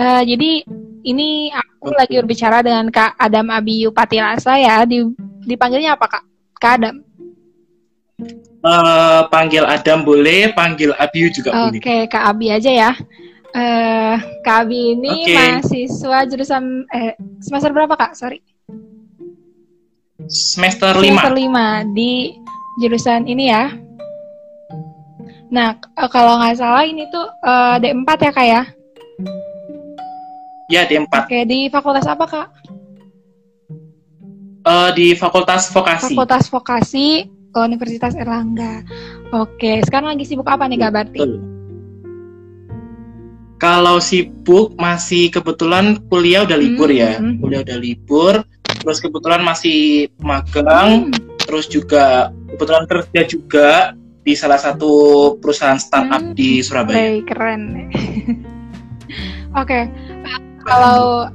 Uh, jadi ini aku okay. lagi berbicara dengan Kak Adam Abiyu Patilasa ya. Di, dipanggilnya apa Kak? Kak Adam. Uh, panggil Adam boleh, panggil Abiyu juga okay, boleh. Oke, Kak Abi aja ya. Uh, Kak Abi ini okay. mahasiswa jurusan eh semester berapa Kak? Sorry. Semester 5. Semester 5 di jurusan ini ya. Nah, kalau nggak salah ini tuh uh, D4 ya Kak ya? Ya, D4. Oke, di fakultas apa, Kak? Uh, di Fakultas Vokasi. Fakultas Vokasi Universitas Erlangga. Oke, sekarang lagi sibuk apa nih, Kak Berti? Kalau sibuk masih kebetulan kuliah udah libur hmm, ya. Hmm. Kuliah udah libur, terus kebetulan masih magang, hmm. terus juga kebetulan kerja juga di salah satu perusahaan startup hmm. di Surabaya. Baik, keren. Oke, okay kalau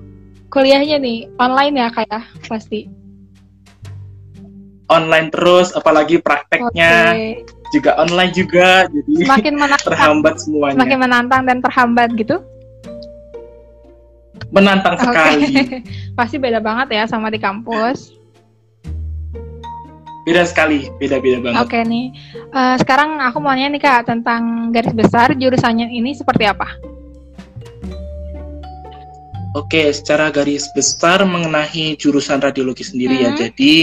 kuliahnya nih online ya kayak ya? pasti? Online terus apalagi prakteknya. Okay. juga online juga jadi semakin menantang, terhambat semuanya. Semakin menantang dan terhambat gitu? Menantang okay. sekali. Pasti beda banget ya sama di kampus. Beda sekali beda beda banget. Oke okay, nih. Uh, sekarang aku mau nanya nih kak tentang garis besar jurusannya ini seperti apa Oke, secara garis besar mengenai jurusan radiologi sendiri ya. hmm. ya. Jadi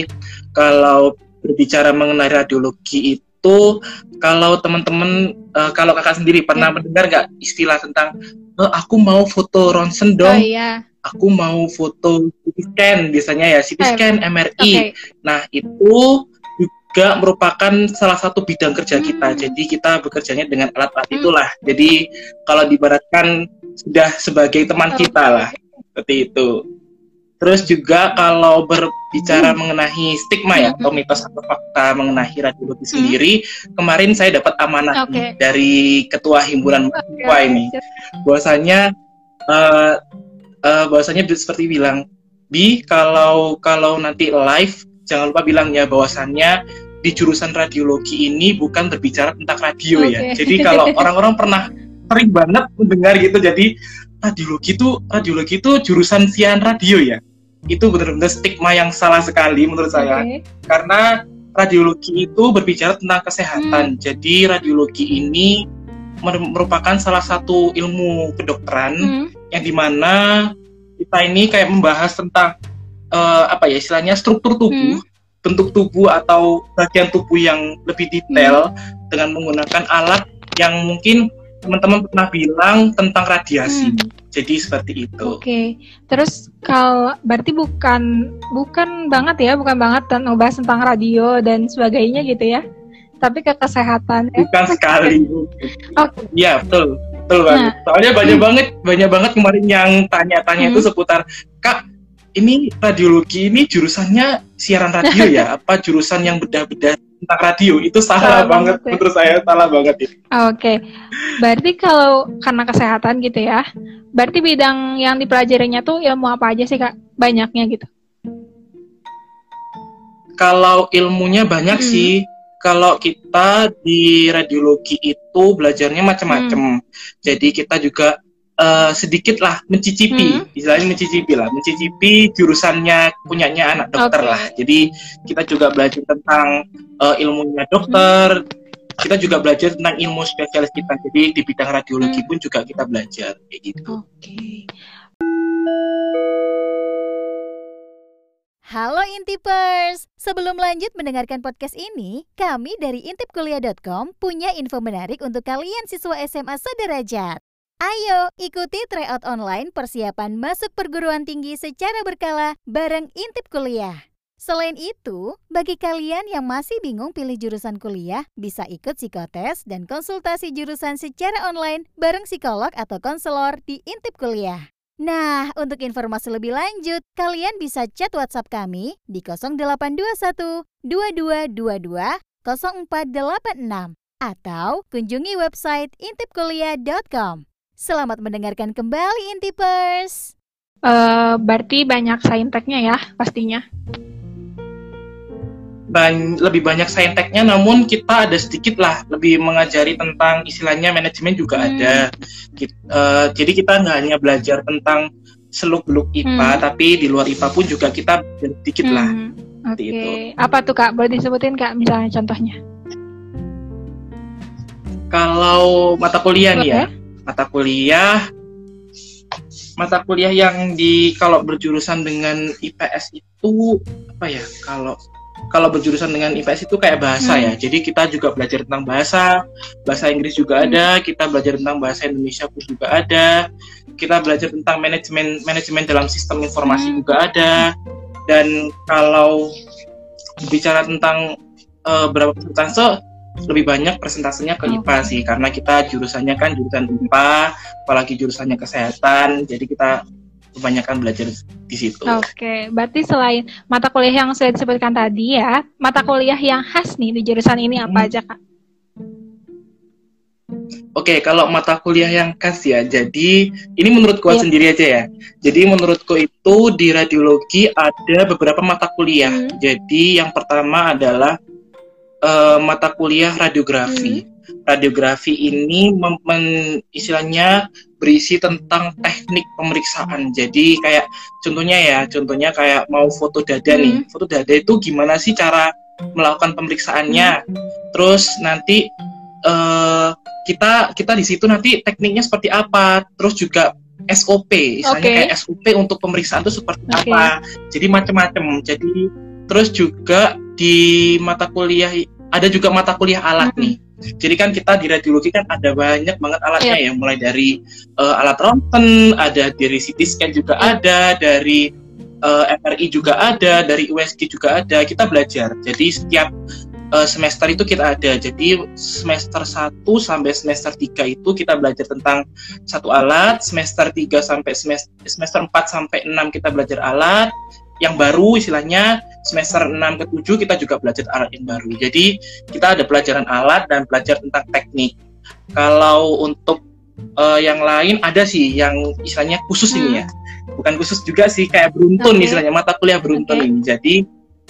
kalau berbicara mengenai radiologi itu, kalau teman-teman, uh, kalau kakak sendiri pernah hmm. mendengar nggak istilah tentang oh, aku mau foto ronsen dong, oh, iya. aku mau foto CT scan biasanya ya, CT scan, okay. MRI. Okay. Nah itu juga merupakan salah satu bidang kerja hmm. kita. Jadi kita bekerjanya dengan alat-alat hmm. itulah. Jadi kalau dibaratkan sudah sebagai teman kita lah seperti itu. Terus juga kalau berbicara hmm. mengenai stigma ya, hmm. atau mitos atau fakta mengenai radiologi hmm. sendiri, kemarin saya dapat amanah okay. dari ketua himpunan mahasiswa okay. ini, bahwasanya uh, uh, bahwasanya seperti bilang, bi kalau kalau nanti live jangan lupa bilang ya bahwasannya di jurusan radiologi ini bukan berbicara tentang radio okay. ya. Jadi kalau orang-orang pernah sering banget mendengar gitu, jadi radiologi itu radiologi itu jurusan siaran radio ya itu benar-benar stigma yang salah sekali menurut okay. saya karena radiologi itu berbicara tentang kesehatan hmm. jadi radiologi ini merupakan salah satu ilmu kedokteran hmm. yang di mana kita ini kayak membahas tentang uh, apa ya istilahnya struktur tubuh hmm. bentuk tubuh atau bagian tubuh yang lebih detail hmm. dengan menggunakan alat yang mungkin teman-teman pernah bilang tentang radiasi. Hmm. Jadi seperti itu. Oke. Okay. Terus kalau berarti bukan bukan banget ya, bukan banget dan ngebahas tentang radio dan sebagainya gitu ya. Tapi ke kesehatan. Ya? Bukan sekali. Oke. Okay. Iya, betul. Betul banget. Nah. Soalnya banyak hmm. banget banyak banget kemarin yang tanya-tanya hmm. itu seputar Kak, ini radiologi ini jurusannya siaran radio ya? apa jurusan yang bedah-bedah tentang radio itu salah, salah banget, banget ya. menurut saya salah banget ini. Oke, okay. berarti kalau karena kesehatan gitu ya, berarti bidang yang dipelajarinya tuh ilmu apa aja sih kak? Banyaknya gitu? Kalau ilmunya banyak hmm. sih. Kalau kita di radiologi itu belajarnya macam-macam. Hmm. Jadi kita juga uh, sedikit lah mencicipi, hmm. istilahnya mencicipi lah, mencicipi jurusannya punyanya anak dokter okay. lah. Jadi kita juga belajar tentang uh, ilmunya dokter, hmm. kita juga belajar tentang ilmu spesialis kita. Jadi di bidang radiologi hmm. pun juga kita belajar kayak gitu. Oke. Okay. Halo Intipers! Sebelum lanjut mendengarkan podcast ini, kami dari intipkuliah.com punya info menarik untuk kalian siswa SMA sederajat. Ayo ikuti tryout online persiapan masuk perguruan tinggi secara berkala bareng Intip Kuliah. Selain itu, bagi kalian yang masih bingung pilih jurusan kuliah, bisa ikut psikotes dan konsultasi jurusan secara online bareng psikolog atau konselor di Intip Kuliah. Nah, untuk informasi lebih lanjut, kalian bisa chat WhatsApp kami di 0821 2222 0486 atau kunjungi website intipkuliah.com. Selamat mendengarkan kembali Intipers. Uh, berarti banyak sainteknya ya pastinya. bany lebih banyak sainteknya namun kita ada sedikit lah lebih mengajari tentang istilahnya manajemen juga hmm. ada kita, uh, eh, jadi kita nggak hanya belajar tentang seluk beluk IPA hmm. tapi di luar IPA pun juga kita sedikit hmm. lah Oke okay. itu apa tuh kak boleh disebutin kak misalnya contohnya kalau mata kuliah nih ya mata kuliah mata kuliah yang di kalau berjurusan dengan IPS itu apa ya kalau kalau berjurusan dengan IPS itu kayak bahasa ya. hmm. ya. Jadi kita juga belajar tentang bahasa, bahasa Inggris juga hmm. ada, kita belajar tentang bahasa Indonesia pun juga ada. Kita belajar tentang manajemen manajemen dalam sistem informasi hmm. juga ada. Dan kalau bicara tentang uh, berapa persentase lebih banyak presentasenya ke IPA sih karena kita jurusannya kan jurusan IPA apalagi jurusannya kesehatan jadi kita kebanyakan belajar di situ. Oke, okay. berarti selain mata kuliah yang sudah disebutkan tadi ya, mata kuliah yang khas nih di jurusan ini apa hmm. aja kak? Oke, okay, kalau mata kuliah yang khas ya, jadi ini menurutku yeah. sendiri aja ya. Jadi menurutku itu di radiologi ada beberapa mata kuliah. Hmm. Jadi yang pertama adalah uh, mata kuliah radiografi. Hmm. Radiografi ini mem- istilahnya berisi tentang teknik pemeriksaan. Jadi kayak contohnya ya, contohnya kayak mau foto dada hmm. nih. Foto dada itu gimana sih cara melakukan pemeriksaannya? Hmm. Terus nanti uh, kita kita di situ nanti tekniknya seperti apa? Terus juga SOP, misalnya okay. kayak SOP untuk pemeriksaan itu seperti okay. apa. Jadi macam-macam. Jadi terus juga di mata kuliah ada juga mata kuliah alat hmm. nih. Jadi kan kita di radiologi kan ada banyak banget alatnya yeah. ya, mulai dari uh, alat ronsen, ada dari CT scan juga yeah. ada, dari uh, eh, MRI juga ada, dari USG juga ada. Kita belajar. Jadi setiap uh, semester itu kita ada. Jadi semester 1 sampai semester 3 itu kita belajar tentang satu alat, semester 3 sampai semester semester 4 sampai 6 kita belajar alat, yang baru istilahnya semester 6 ke 7 kita juga belajar alat yang baru. Jadi kita ada pelajaran alat dan belajar tentang teknik. Kalau untuk uh, yang lain ada sih yang istilahnya khusus hmm. ini ya. Bukan khusus juga sih kayak beruntun okay. istilahnya mata kuliah beruntun okay. ini. Jadi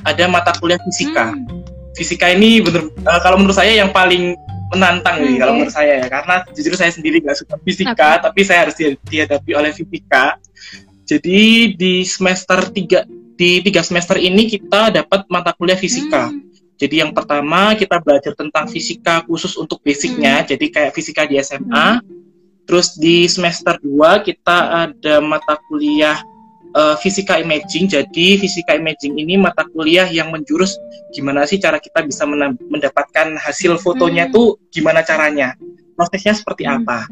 ada mata kuliah fisika. Hmm. Fisika ini bener uh, kalau menurut saya yang paling menantang okay. nih kalau menurut saya ya karena jujur saya sendiri nggak suka fisika okay. tapi saya harus dihadapi oleh fisika jadi di semester 3 di tiga semester ini kita dapat mata kuliah fisika. Hmm. Jadi yang pertama kita belajar tentang fisika khusus untuk basicnya, hmm. jadi kayak fisika di SMA. Hmm. Terus di semester 2 kita ada mata kuliah uh, fisika imaging. Jadi fisika imaging ini mata kuliah yang menjurus gimana sih cara kita bisa mendapatkan hasil fotonya hmm. tuh gimana caranya. Prosesnya seperti hmm. apa.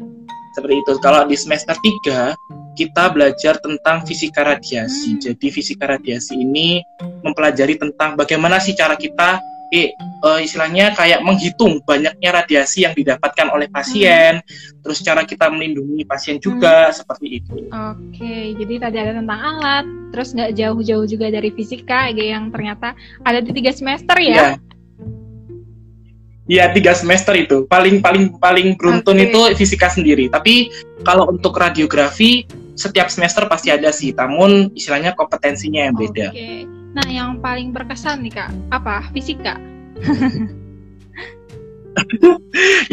Seperti itu. Kalau di semester 3 kita belajar tentang fisika radiasi. Hmm. Jadi fisika radiasi ini mempelajari tentang bagaimana sih cara kita eh uh, istilahnya kayak menghitung banyaknya radiasi yang didapatkan oleh pasien, hmm. terus cara kita melindungi pasien juga hmm. seperti itu. Oke, jadi tadi ada tentang alat, terus nggak jauh-jauh juga dari fisika yang ternyata ada di tiga semester ya. ya. Iya tiga semester itu paling paling paling beruntun okay. itu fisika sendiri. Tapi kalau untuk radiografi setiap semester pasti ada sih, namun istilahnya kompetensinya yang beda. Okay. Nah yang paling berkesan nih kak apa fisika?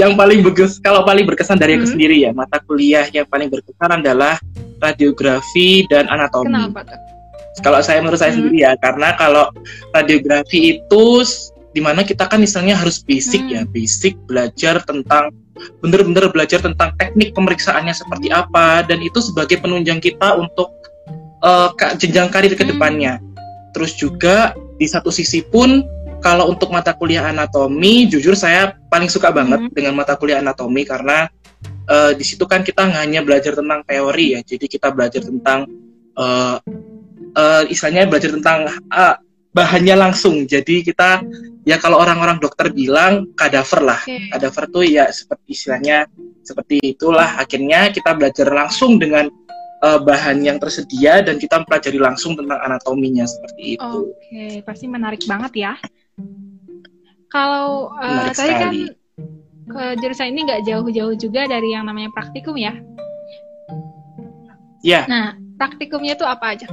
yang paling bagus kalau paling berkesan dari aku hmm. sendiri ya mata kuliah yang paling berkesan adalah radiografi dan anatomi. Kenapa tuh? Kalau saya menurut saya hmm. sendiri ya karena kalau radiografi itu di mana kita kan misalnya harus basic ya, hmm. ya basic belajar tentang benar-benar belajar tentang teknik pemeriksaannya seperti apa dan itu sebagai penunjang kita untuk uh, jenjang karir ke hmm. depannya. Terus juga di satu sisi pun kalau untuk mata kuliah anatomi, jujur saya paling suka banget hmm. dengan mata kuliah anatomi karena uh, di situ kan kita nggak hanya belajar tentang teori ya, jadi kita belajar tentang uh, uh, istilahnya belajar tentang uh, bahannya langsung. Jadi kita ya kalau orang-orang dokter bilang kadaver lah. Okay. Kadaver tuh ya seperti istilahnya seperti itulah. Akhirnya kita belajar langsung dengan uh, bahan yang tersedia dan kita mempelajari langsung tentang anatominya seperti itu. Oke, okay. pasti menarik banget ya. Kalau uh, tadi kan ke jurusan ini nggak jauh-jauh juga dari yang namanya praktikum ya? Ya. Nah, praktikumnya tuh apa aja?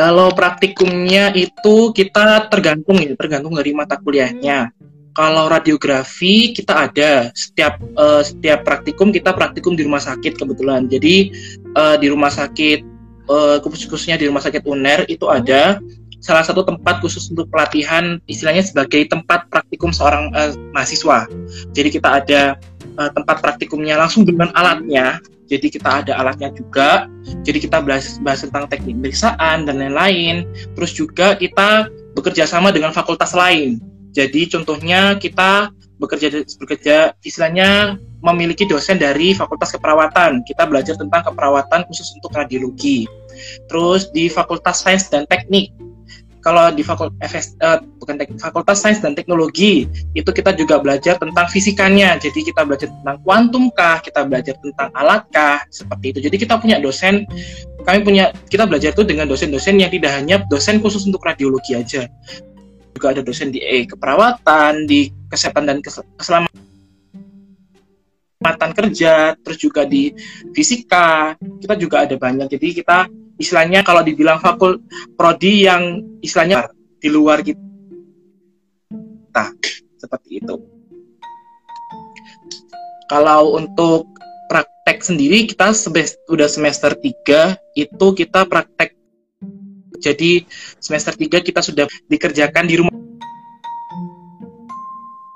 Kalau praktikumnya itu kita tergantung ya, tergantung dari mata kuliahnya. Kalau radiografi kita ada setiap uh, setiap praktikum kita praktikum di rumah sakit kebetulan. Jadi uh, di rumah sakit uh, khususnya di rumah sakit UNER itu ada salah satu tempat khusus untuk pelatihan istilahnya sebagai tempat praktikum seorang uh, mahasiswa. Jadi kita ada uh, tempat praktikumnya langsung dengan alatnya jadi kita ada alatnya juga. Jadi kita bahas, bahas tentang teknik pemeriksaan dan lain-lain. Terus juga kita bekerja sama dengan fakultas lain. Jadi contohnya kita bekerja bekerja istilahnya memiliki dosen dari Fakultas Keperawatan. Kita belajar tentang keperawatan khusus untuk radiologi. Terus di Fakultas Sains dan Teknik kalau di fakultas uh, bukan fakultas sains dan teknologi itu kita juga belajar tentang fisikanya jadi kita belajar tentang kuantum kah kita belajar tentang alat kah seperti itu. Jadi kita punya dosen kami punya kita belajar itu dengan dosen-dosen yang tidak hanya dosen khusus untuk radiologi aja. Juga ada dosen di e keperawatan di kesehatan dan keselamatan kerja terus juga di fisika. Kita juga ada banyak. Jadi kita istilahnya kalau dibilang fakul prodi yang istilahnya di luar kita seperti itu. Kalau untuk praktek sendiri kita semester, udah semester 3 itu kita praktek jadi semester 3 kita sudah dikerjakan di rumah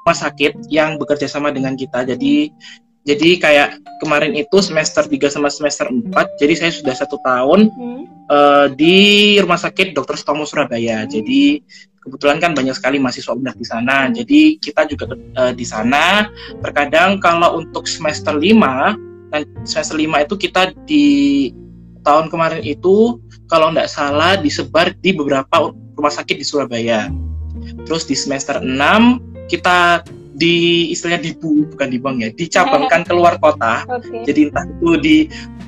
rumah sakit yang bekerja sama dengan kita. Jadi jadi kayak kemarin itu semester 3 sama semester 4 jadi saya sudah satu tahun hmm. uh, di rumah sakit Dr. Stomo Surabaya. Jadi kebetulan kan banyak sekali mahasiswa udah di sana. Jadi kita juga uh, di sana. Terkadang kalau untuk semester 5 dan semester 5 itu kita di tahun kemarin itu kalau tidak salah disebar di beberapa rumah sakit di Surabaya. Terus di semester 6 kita di istilahnya dibu bukan dibang ya dicabangkan keluar kota okay. jadi entah itu di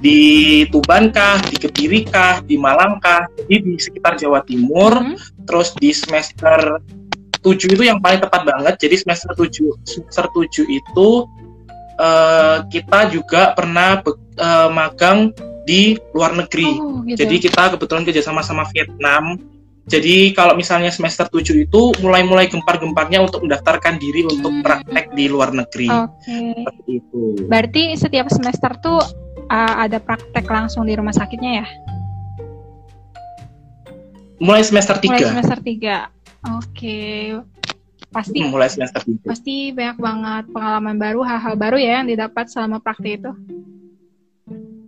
di Tuban kah di Kediri kah di Malang kah jadi di sekitar Jawa Timur mm -hmm. terus di semester 7 itu yang paling tepat banget jadi semester 7 semester 7 itu uh, kita juga pernah uh, magang di luar negeri oh, gitu. jadi kita kebetulan kerjasama sama Vietnam jadi kalau misalnya semester 7 itu mulai-mulai gempar-gemparnya untuk mendaftarkan diri untuk hmm. praktek di luar negeri. Oke. Okay. Seperti itu. Berarti setiap semester tuh uh, ada praktek langsung di rumah sakitnya ya? Mulai semester 3. Mulai semester 3. Oke. Okay. Pasti hmm, mulai semester 3. Pasti banyak banget pengalaman baru, hal-hal baru ya yang didapat selama praktek itu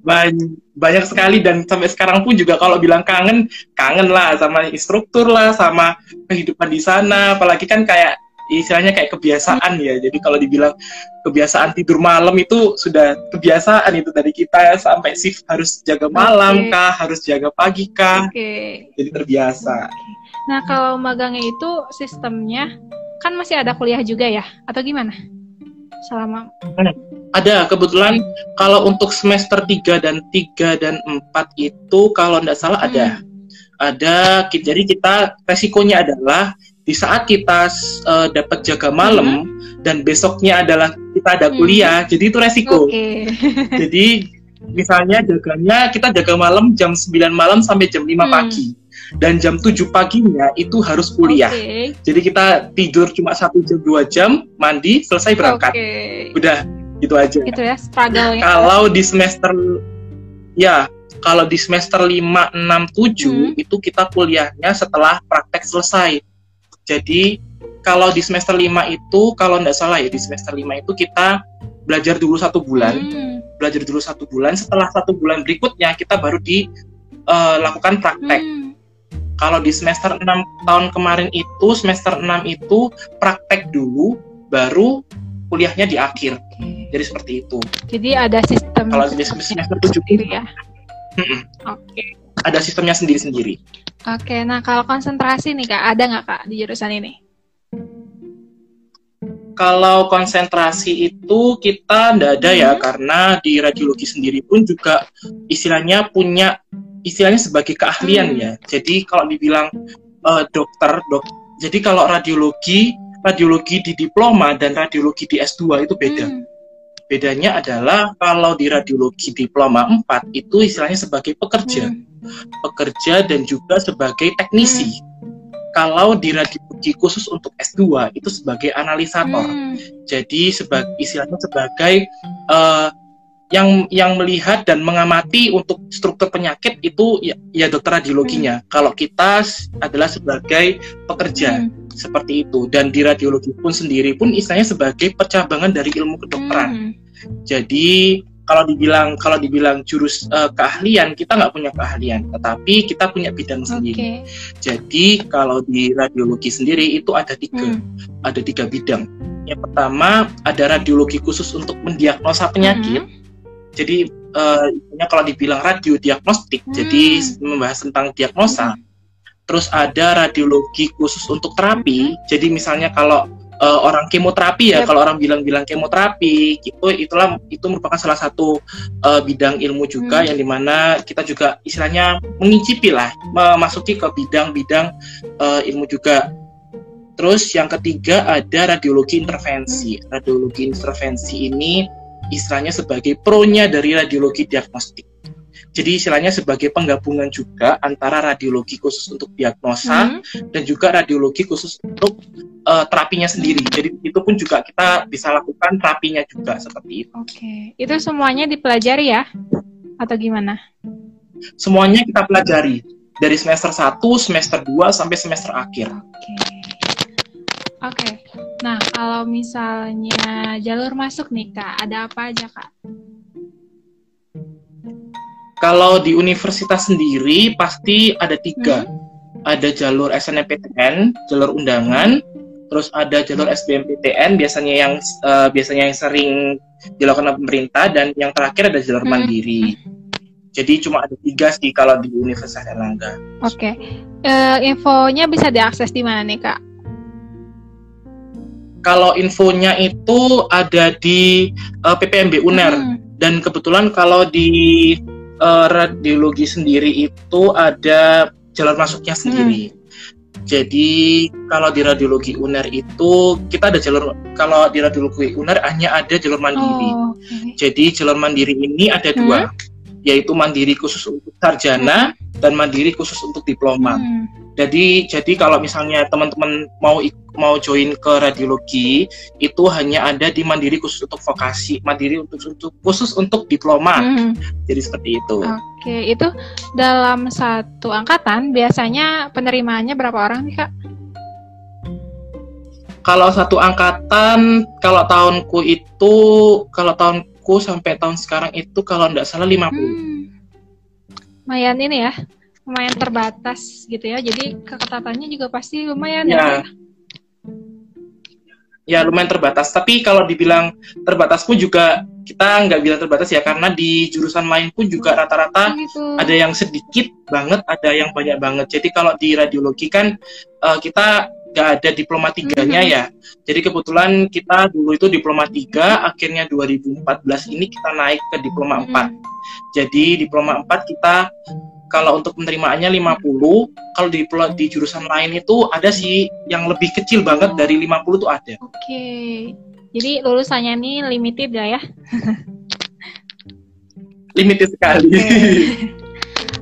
banyak, banyak sekali dan sampai sekarang pun juga kalau bilang kangen kangen lah sama instruktur lah sama kehidupan di sana. Apalagi kan kayak istilahnya kayak kebiasaan ya. Jadi kalau dibilang kebiasaan tidur malam itu sudah kebiasaan itu dari kita. Sampai shift harus jaga malam okay. kah harus jaga pagi kah. Okay. jadi terbiasa. Nah kalau magangnya itu sistemnya kan masih ada kuliah juga ya? Atau gimana selama ada kebetulan kalau untuk semester 3 dan 3 dan 4 itu kalau tidak salah ada. Hmm. Ada jadi kita resikonya adalah di saat kita uh, dapat jaga malam hmm. dan besoknya adalah kita ada hmm. kuliah, hmm. jadi itu resiko. Okay. jadi misalnya jaganya kita jaga malam jam 9 malam sampai jam 5 hmm. pagi dan jam 7 paginya itu harus kuliah. Okay. Jadi kita tidur cuma satu jam dua jam, mandi, selesai berangkat. Okay. Udah gitu aja gitu ya struggle ya kalau di semester ya kalau di semester 5, 6, 7 hmm. itu kita kuliahnya setelah praktek selesai jadi kalau di semester 5 itu kalau tidak salah ya di semester 5 itu kita belajar dulu satu bulan hmm. belajar dulu satu bulan setelah satu bulan berikutnya kita baru dilakukan uh, praktek hmm. Kalau di semester 6 tahun kemarin itu semester 6 itu praktek dulu baru kuliahnya di akhir jadi seperti itu. Jadi ada sistem. Kalau di semester tujuh sendiri ya. Oke. Okay. Ada sistemnya sendiri-sendiri. Oke, okay, nah kalau konsentrasi nih kak, ada nggak kak di jurusan ini? Kalau konsentrasi itu kita ndak ada ya, hmm. karena di radiologi sendiri pun juga istilahnya punya istilahnya sebagai keahlian hmm. ya. Jadi kalau dibilang uh, dokter, dok, jadi kalau radiologi radiologi di diploma dan radiologi di S2 itu beda. Hmm Bedanya adalah kalau di radiologi diploma 4 itu istilahnya sebagai pekerja. Hmm. pekerja dan juga sebagai teknisi. Hmm. Kalau di radiologi khusus untuk S2 itu sebagai analisator. Hmm. Jadi sebagai istilahnya sebagai uh, yang yang melihat dan mengamati untuk struktur penyakit itu ya, ya dokter radiologinya. Hmm. Kalau kita adalah sebagai pekerja hmm. seperti itu dan di radiologi pun sendiri pun istilahnya sebagai percabangan dari ilmu kedokteran. Hmm. Jadi kalau dibilang kalau dibilang jurus uh, keahlian kita nggak punya keahlian, tetapi kita punya bidang okay. sendiri. Jadi kalau di radiologi sendiri itu ada tiga, hmm. ada tiga bidang. Yang pertama ada radiologi khusus untuk mendiagnosa penyakit. Hmm jadi uh, kalau dibilang radio diagnostik, hmm. jadi membahas tentang diagnosa. Hmm. Terus ada radiologi khusus untuk terapi. Hmm. Jadi misalnya kalau uh, orang kemoterapi ya, yep. kalau orang bilang-bilang kemoterapi, itu itulah itu merupakan salah satu uh, bidang ilmu juga hmm. yang di mana kita juga istilahnya mengicipi lah, memasuki ke bidang-bidang uh, ilmu juga. Terus yang ketiga ada radiologi intervensi. Hmm. Radiologi intervensi ini istilahnya sebagai pronya dari radiologi diagnostik. Jadi istilahnya sebagai penggabungan juga antara radiologi khusus untuk diagnosa hmm. dan juga radiologi khusus untuk uh, terapinya sendiri. Jadi itu pun juga kita bisa lakukan terapinya juga seperti itu. Oke, itu semuanya dipelajari ya atau gimana? Semuanya kita pelajari dari semester 1, semester 2 sampai semester akhir. Oke. Oke. Nah, kalau misalnya jalur masuk nih Kak, ada apa aja Kak? Kalau di universitas sendiri pasti ada tiga. Hmm? Ada jalur SNMPTN, jalur undangan, terus ada jalur SBMPTN biasanya yang uh, biasanya yang sering dilakukan pemerintah dan yang terakhir ada jalur hmm. mandiri. Jadi cuma ada tiga sih kalau di Universitas Erlangga. Oke, okay. uh, eh, infonya bisa diakses di mana nih kak? Kalau infonya itu ada di uh, eh, PPMB UNER hmm. dan kebetulan kalau di uh, radiologi sendiri itu ada jalur masuknya sendiri. Hmm. Jadi kalau di radiologi UNER itu kita ada jalur kalau di radiologi UNER hanya ada jalur mandiri. Oh, okay. Jadi jalur mandiri ini ada hmm. dua, yaitu mandiri khusus untuk sarjana hmm. dan mandiri khusus untuk diploma. Hmm. Jadi jadi kalau misalnya teman-teman mau mau join ke radiologi itu hanya ada di Mandiri khusus untuk vokasi, Mandiri untuk, untuk khusus untuk diploma. Hmm. Jadi seperti itu. Oke, itu dalam satu angkatan biasanya penerimaannya berapa orang nih, Kak? Kalau satu angkatan, kalau tahunku itu, kalau tahunku sampai tahun sekarang itu kalau tidak salah 50. Hmm. Lumayan ini ya, lumayan terbatas gitu ya. Jadi keketatannya juga pasti lumayan ya. ya ya lumayan terbatas. Tapi kalau dibilang terbatas pun juga kita nggak bilang terbatas ya karena di jurusan lain pun juga rata-rata gitu. ada yang sedikit banget, ada yang banyak banget. Jadi kalau di radiologi kan uh, kita nggak ada diploma tiganya mm -hmm. ya. Jadi kebetulan kita dulu itu diploma tiga, akhirnya 2014 ini kita naik ke diploma mm -hmm. 4. Jadi diploma 4 kita kalau untuk penerimaannya 50, kalau di di jurusan lain itu ada sih yang lebih kecil banget dari 50 tuh ada. Oke. Okay. Jadi lulusannya ini limited ya ya? limited sekali.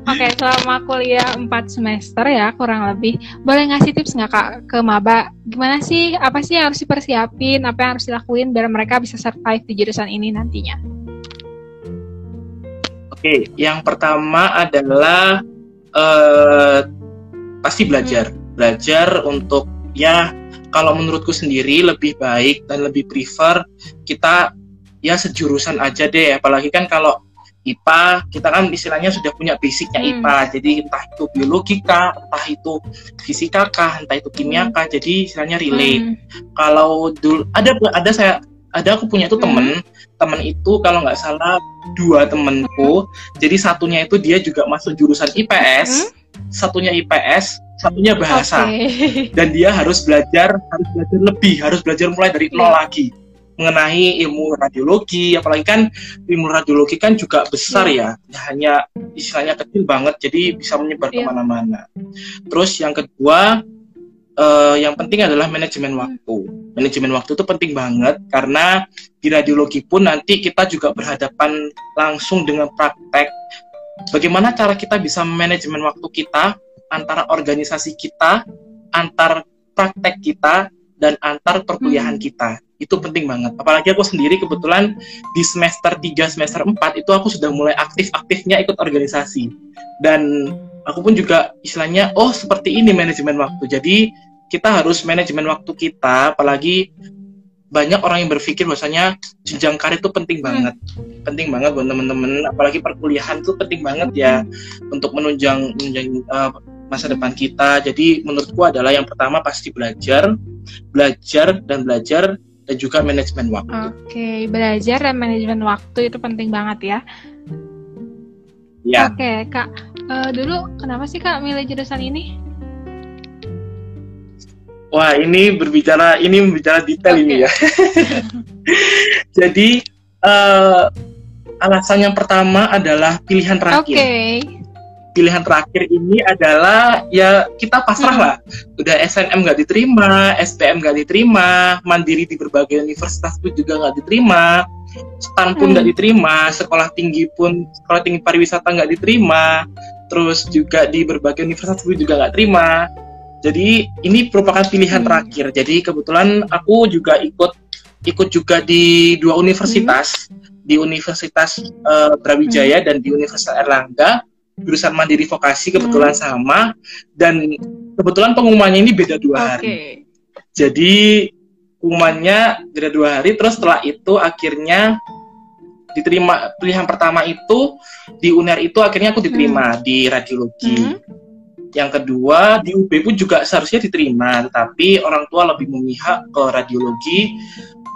Oke, okay. okay, selama kuliah 4 semester ya kurang lebih, boleh ngasih tips nggak kak ke maba? Gimana sih, apa sih yang harus dipersiapin, apa yang harus dilakuin biar mereka bisa survive di jurusan ini nantinya? Oke, yang pertama adalah uh, pasti belajar. Hmm. Belajar untuk ya kalau menurutku sendiri lebih baik dan lebih prefer kita ya sejurusan aja deh. Apalagi kan kalau IPA kita kan istilahnya sudah punya basicnya hmm. IPA. Jadi entah itu biologi kah, entah itu fisika kah, entah itu kimia kah. Hmm. Jadi istilahnya relate. Hmm. Kalau dulu ada ada saya ada aku punya tuh hmm. temen temen itu kalau nggak salah dua temenku hmm. jadi satunya itu dia juga masuk jurusan IPS hmm. satunya IPS satunya bahasa okay. dan dia harus belajar harus belajar lebih harus belajar mulai dari nol yeah. lagi mengenai ilmu radiologi apalagi kan ilmu radiologi kan juga besar yeah. ya hanya istilahnya kecil banget jadi bisa menyebar yeah. ke mana-mana terus yang kedua uh, yang penting adalah manajemen hmm. waktu. Manajemen waktu itu penting banget karena di radiologi pun nanti kita juga berhadapan langsung dengan praktek bagaimana cara kita bisa manajemen waktu kita antara organisasi kita, antar praktek kita, dan antar perkuliahan hmm. kita. Itu penting banget. Apalagi aku sendiri kebetulan di semester 3, semester 4 itu aku sudah mulai aktif-aktifnya ikut organisasi. Dan aku pun juga istilahnya, oh seperti ini manajemen waktu. Jadi kita harus manajemen waktu kita, apalagi banyak orang yang berpikir bahwasanya jenjang karir itu penting hmm. banget penting banget buat teman-teman apalagi perkuliahan itu penting banget ya untuk menunjang menunjang uh, masa depan kita jadi menurutku adalah yang pertama pasti belajar belajar dan belajar dan juga manajemen waktu oke okay, belajar dan manajemen waktu itu penting banget ya ya oke okay, kak uh, dulu kenapa sih kak milih jurusan ini Wah, ini berbicara ini berbicara detail okay. ini ya. Jadi uh, alasan yang pertama adalah pilihan terakhir. Okay. Pilihan terakhir ini adalah ya kita pasrah lah. Udah SNM nggak diterima, SPM nggak diterima, mandiri di berbagai universitas pun juga nggak diterima, stan pun nggak hmm. diterima, sekolah tinggi pun sekolah tinggi pariwisata nggak diterima, terus juga di berbagai universitas pun juga nggak terima jadi ini merupakan pilihan hmm. terakhir. Jadi kebetulan aku juga ikut ikut juga di dua universitas, hmm. di Universitas uh, Brawijaya hmm. dan di Universitas Erlangga. Jurusan mandiri vokasi kebetulan hmm. sama dan kebetulan pengumumannya ini beda dua okay. hari. Jadi pengumumannya beda dua hari. Terus setelah itu akhirnya diterima pilihan pertama itu di UNER itu akhirnya aku diterima hmm. di radiologi. Hmm yang kedua, di UB pun juga seharusnya diterima, tetapi orang tua lebih memihak ke radiologi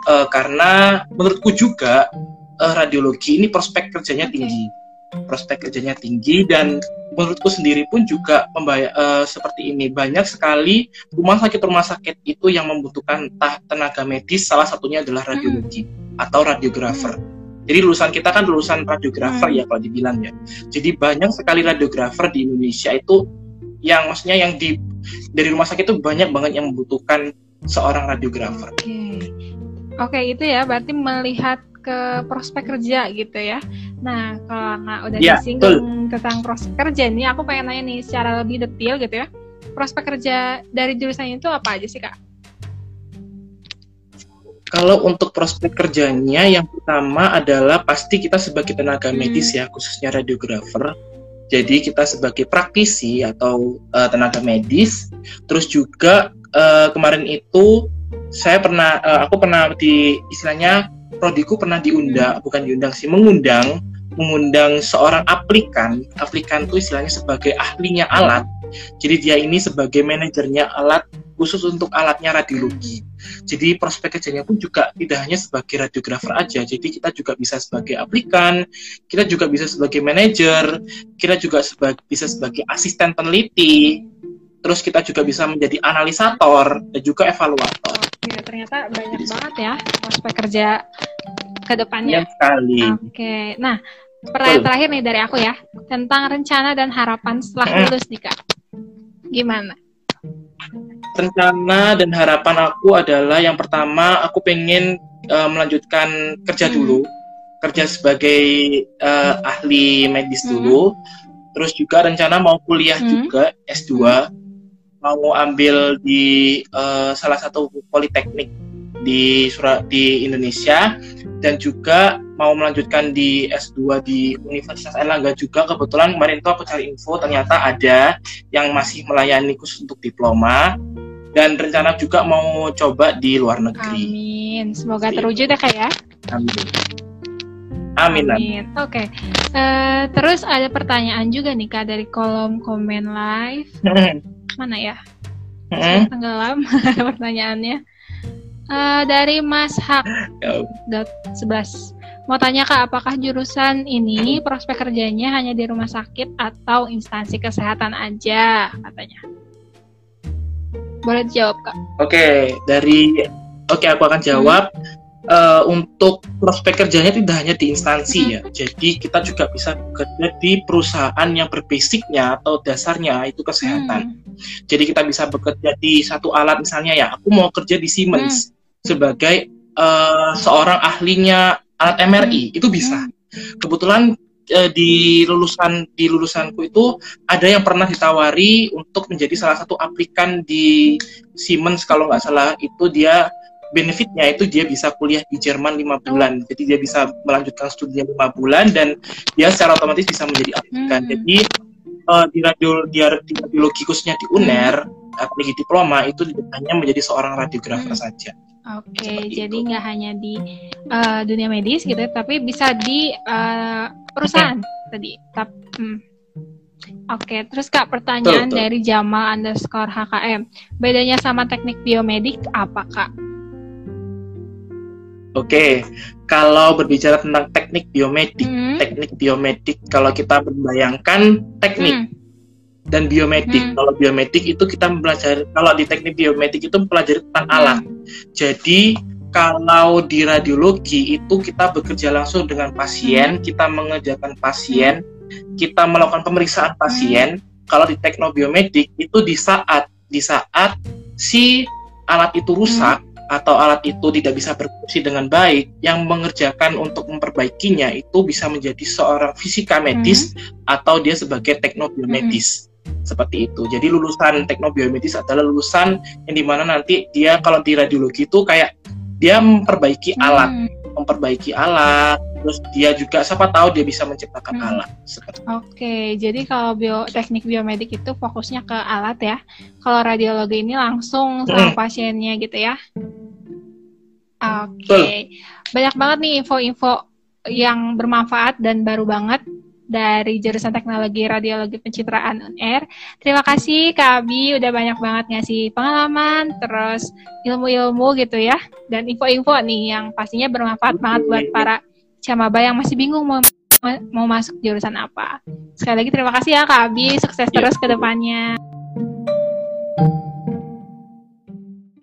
uh, karena menurutku juga uh, radiologi ini prospek kerjanya tinggi. Prospek kerjanya tinggi dan menurutku sendiri pun juga membayar, uh, seperti ini. Banyak sekali rumah sakit-rumah sakit itu yang membutuhkan tenaga medis, salah satunya adalah radiologi hmm. atau radiografer. Jadi lulusan kita kan lulusan radiografer hmm. ya kalau dibilang ya. Jadi banyak sekali radiografer di Indonesia itu yang maksudnya yang di dari rumah sakit itu banyak banget yang membutuhkan seorang radiografer. Oke, okay. oke okay, itu ya berarti melihat ke prospek kerja gitu ya. Nah kalau nggak udah ya, disinggung betul. tentang prospek kerja ini, aku pengen nanya nih secara lebih detail gitu ya. Prospek kerja dari jurusan itu apa aja sih kak? Kalau untuk prospek kerjanya, yang pertama adalah pasti kita sebagai tenaga medis hmm. ya, khususnya radiografer jadi kita sebagai praktisi atau uh, tenaga medis, terus juga uh, kemarin itu saya pernah, uh, aku pernah di istilahnya prodiku pernah diundang, hmm. bukan diundang sih, mengundang, mengundang seorang aplikan. Aplikan itu istilahnya sebagai ahlinya alat. Jadi dia ini sebagai manajernya alat khusus untuk alatnya radiologi. Jadi prospek kerjanya pun juga tidak hanya sebagai radiografer aja. Jadi kita juga bisa sebagai aplikan, kita juga bisa sebagai manajer, kita juga sebagai, bisa sebagai asisten peneliti, terus kita juga bisa menjadi analisator dan juga evaluator. Oke, ternyata banyak banget ya prospek kerja ke depannya. Banyak sekali. Oke, nah pertanyaan terakhir nih dari aku ya tentang rencana dan harapan setelah lulus nih kak. Gimana? rencana dan harapan aku adalah yang pertama aku pengen uh, melanjutkan kerja hmm. dulu kerja sebagai uh, ahli medis hmm. dulu terus juga rencana mau kuliah hmm. juga S2 hmm. Mau ambil di uh, salah satu politeknik di Surat di Indonesia dan juga mau melanjutkan di S2 di Universitas Erlangga juga kebetulan kemarin tuh aku cari info ternyata ada yang masih melayani khusus untuk diploma dan rencana juga mau coba di luar negeri. Amin. Semoga terwujud ya kak ya. Amin. Amin. Amin. Oke. Okay. Uh, eh, terus ada pertanyaan juga nih kak dari kolom komen live. Mana ya? Tenggelam pertanyaannya. Uh, dari Mas Hak dot 11 mau tanya kak apakah jurusan ini prospek kerjanya hanya di rumah sakit atau instansi kesehatan aja katanya boleh dijawab kak oke okay, dari oke okay, aku akan jawab hmm. uh, untuk prospek kerjanya tidak hanya di instansi hmm. ya jadi kita juga bisa bekerja di perusahaan yang berbasicnya atau dasarnya itu kesehatan hmm. Jadi kita bisa bekerja di satu alat misalnya ya aku mau kerja di Siemens hmm. sebagai uh, seorang ahlinya alat MRI itu bisa. Kebetulan uh, di lulusan di lulusanku itu ada yang pernah ditawari untuk menjadi salah satu aplikan di Siemens kalau nggak salah. Itu dia benefitnya itu dia bisa kuliah di Jerman lima bulan. Jadi dia bisa melanjutkan studi lima bulan dan dia secara otomatis bisa menjadi aplikan. Hmm. jadi uh, di radio di, di radiologi khususnya di UNER apalagi diploma itu hanya menjadi seorang radiografer hmm. saja Oke, okay, jadi nggak hanya di uh, dunia medis gitu, tapi bisa di uh, perusahaan tadi. Tapi, hmm. Oke, okay, terus kak pertanyaan betul, betul. dari Jamal underscore HKM, bedanya sama teknik biomedik apa kak? Oke, okay. kalau berbicara tentang teknik biomedik, hmm. teknik biomedik kalau kita membayangkan teknik. Hmm dan biomedik. Hmm. Kalau biomedik itu kita mempelajari kalau di teknik biomedik itu mempelajari tentang hmm. alat. Jadi kalau di radiologi itu kita bekerja langsung dengan pasien, hmm. kita mengerjakan pasien, kita melakukan pemeriksaan pasien. Hmm. Kalau di teknobiomedik itu di saat di saat si alat itu rusak hmm. Atau alat itu tidak bisa berfungsi dengan baik, yang mengerjakan untuk memperbaikinya itu bisa menjadi seorang fisika medis hmm. atau dia sebagai teknobiomedis. Hmm seperti itu. Jadi lulusan teknobiomedis adalah lulusan yang di mana nanti dia kalau di radiologi itu kayak dia memperbaiki hmm. alat, memperbaiki alat, terus dia juga siapa tahu dia bisa menciptakan hmm. alat. Oke, okay, jadi kalau bio, teknik biomedik itu fokusnya ke alat ya. Kalau radiologi ini langsung sama hmm. pasiennya gitu ya. Oke, okay. banyak banget nih info-info yang bermanfaat dan baru banget dari jurusan teknologi radiologi pencitraan UNR. Terima kasih Kak Abi udah banyak banget ngasih pengalaman, terus ilmu-ilmu gitu ya, dan info-info nih yang pastinya bermanfaat banget buat para camaba yang masih bingung mau mau masuk jurusan apa. Sekali lagi terima kasih ya Kak Abi, sukses terus ke depannya.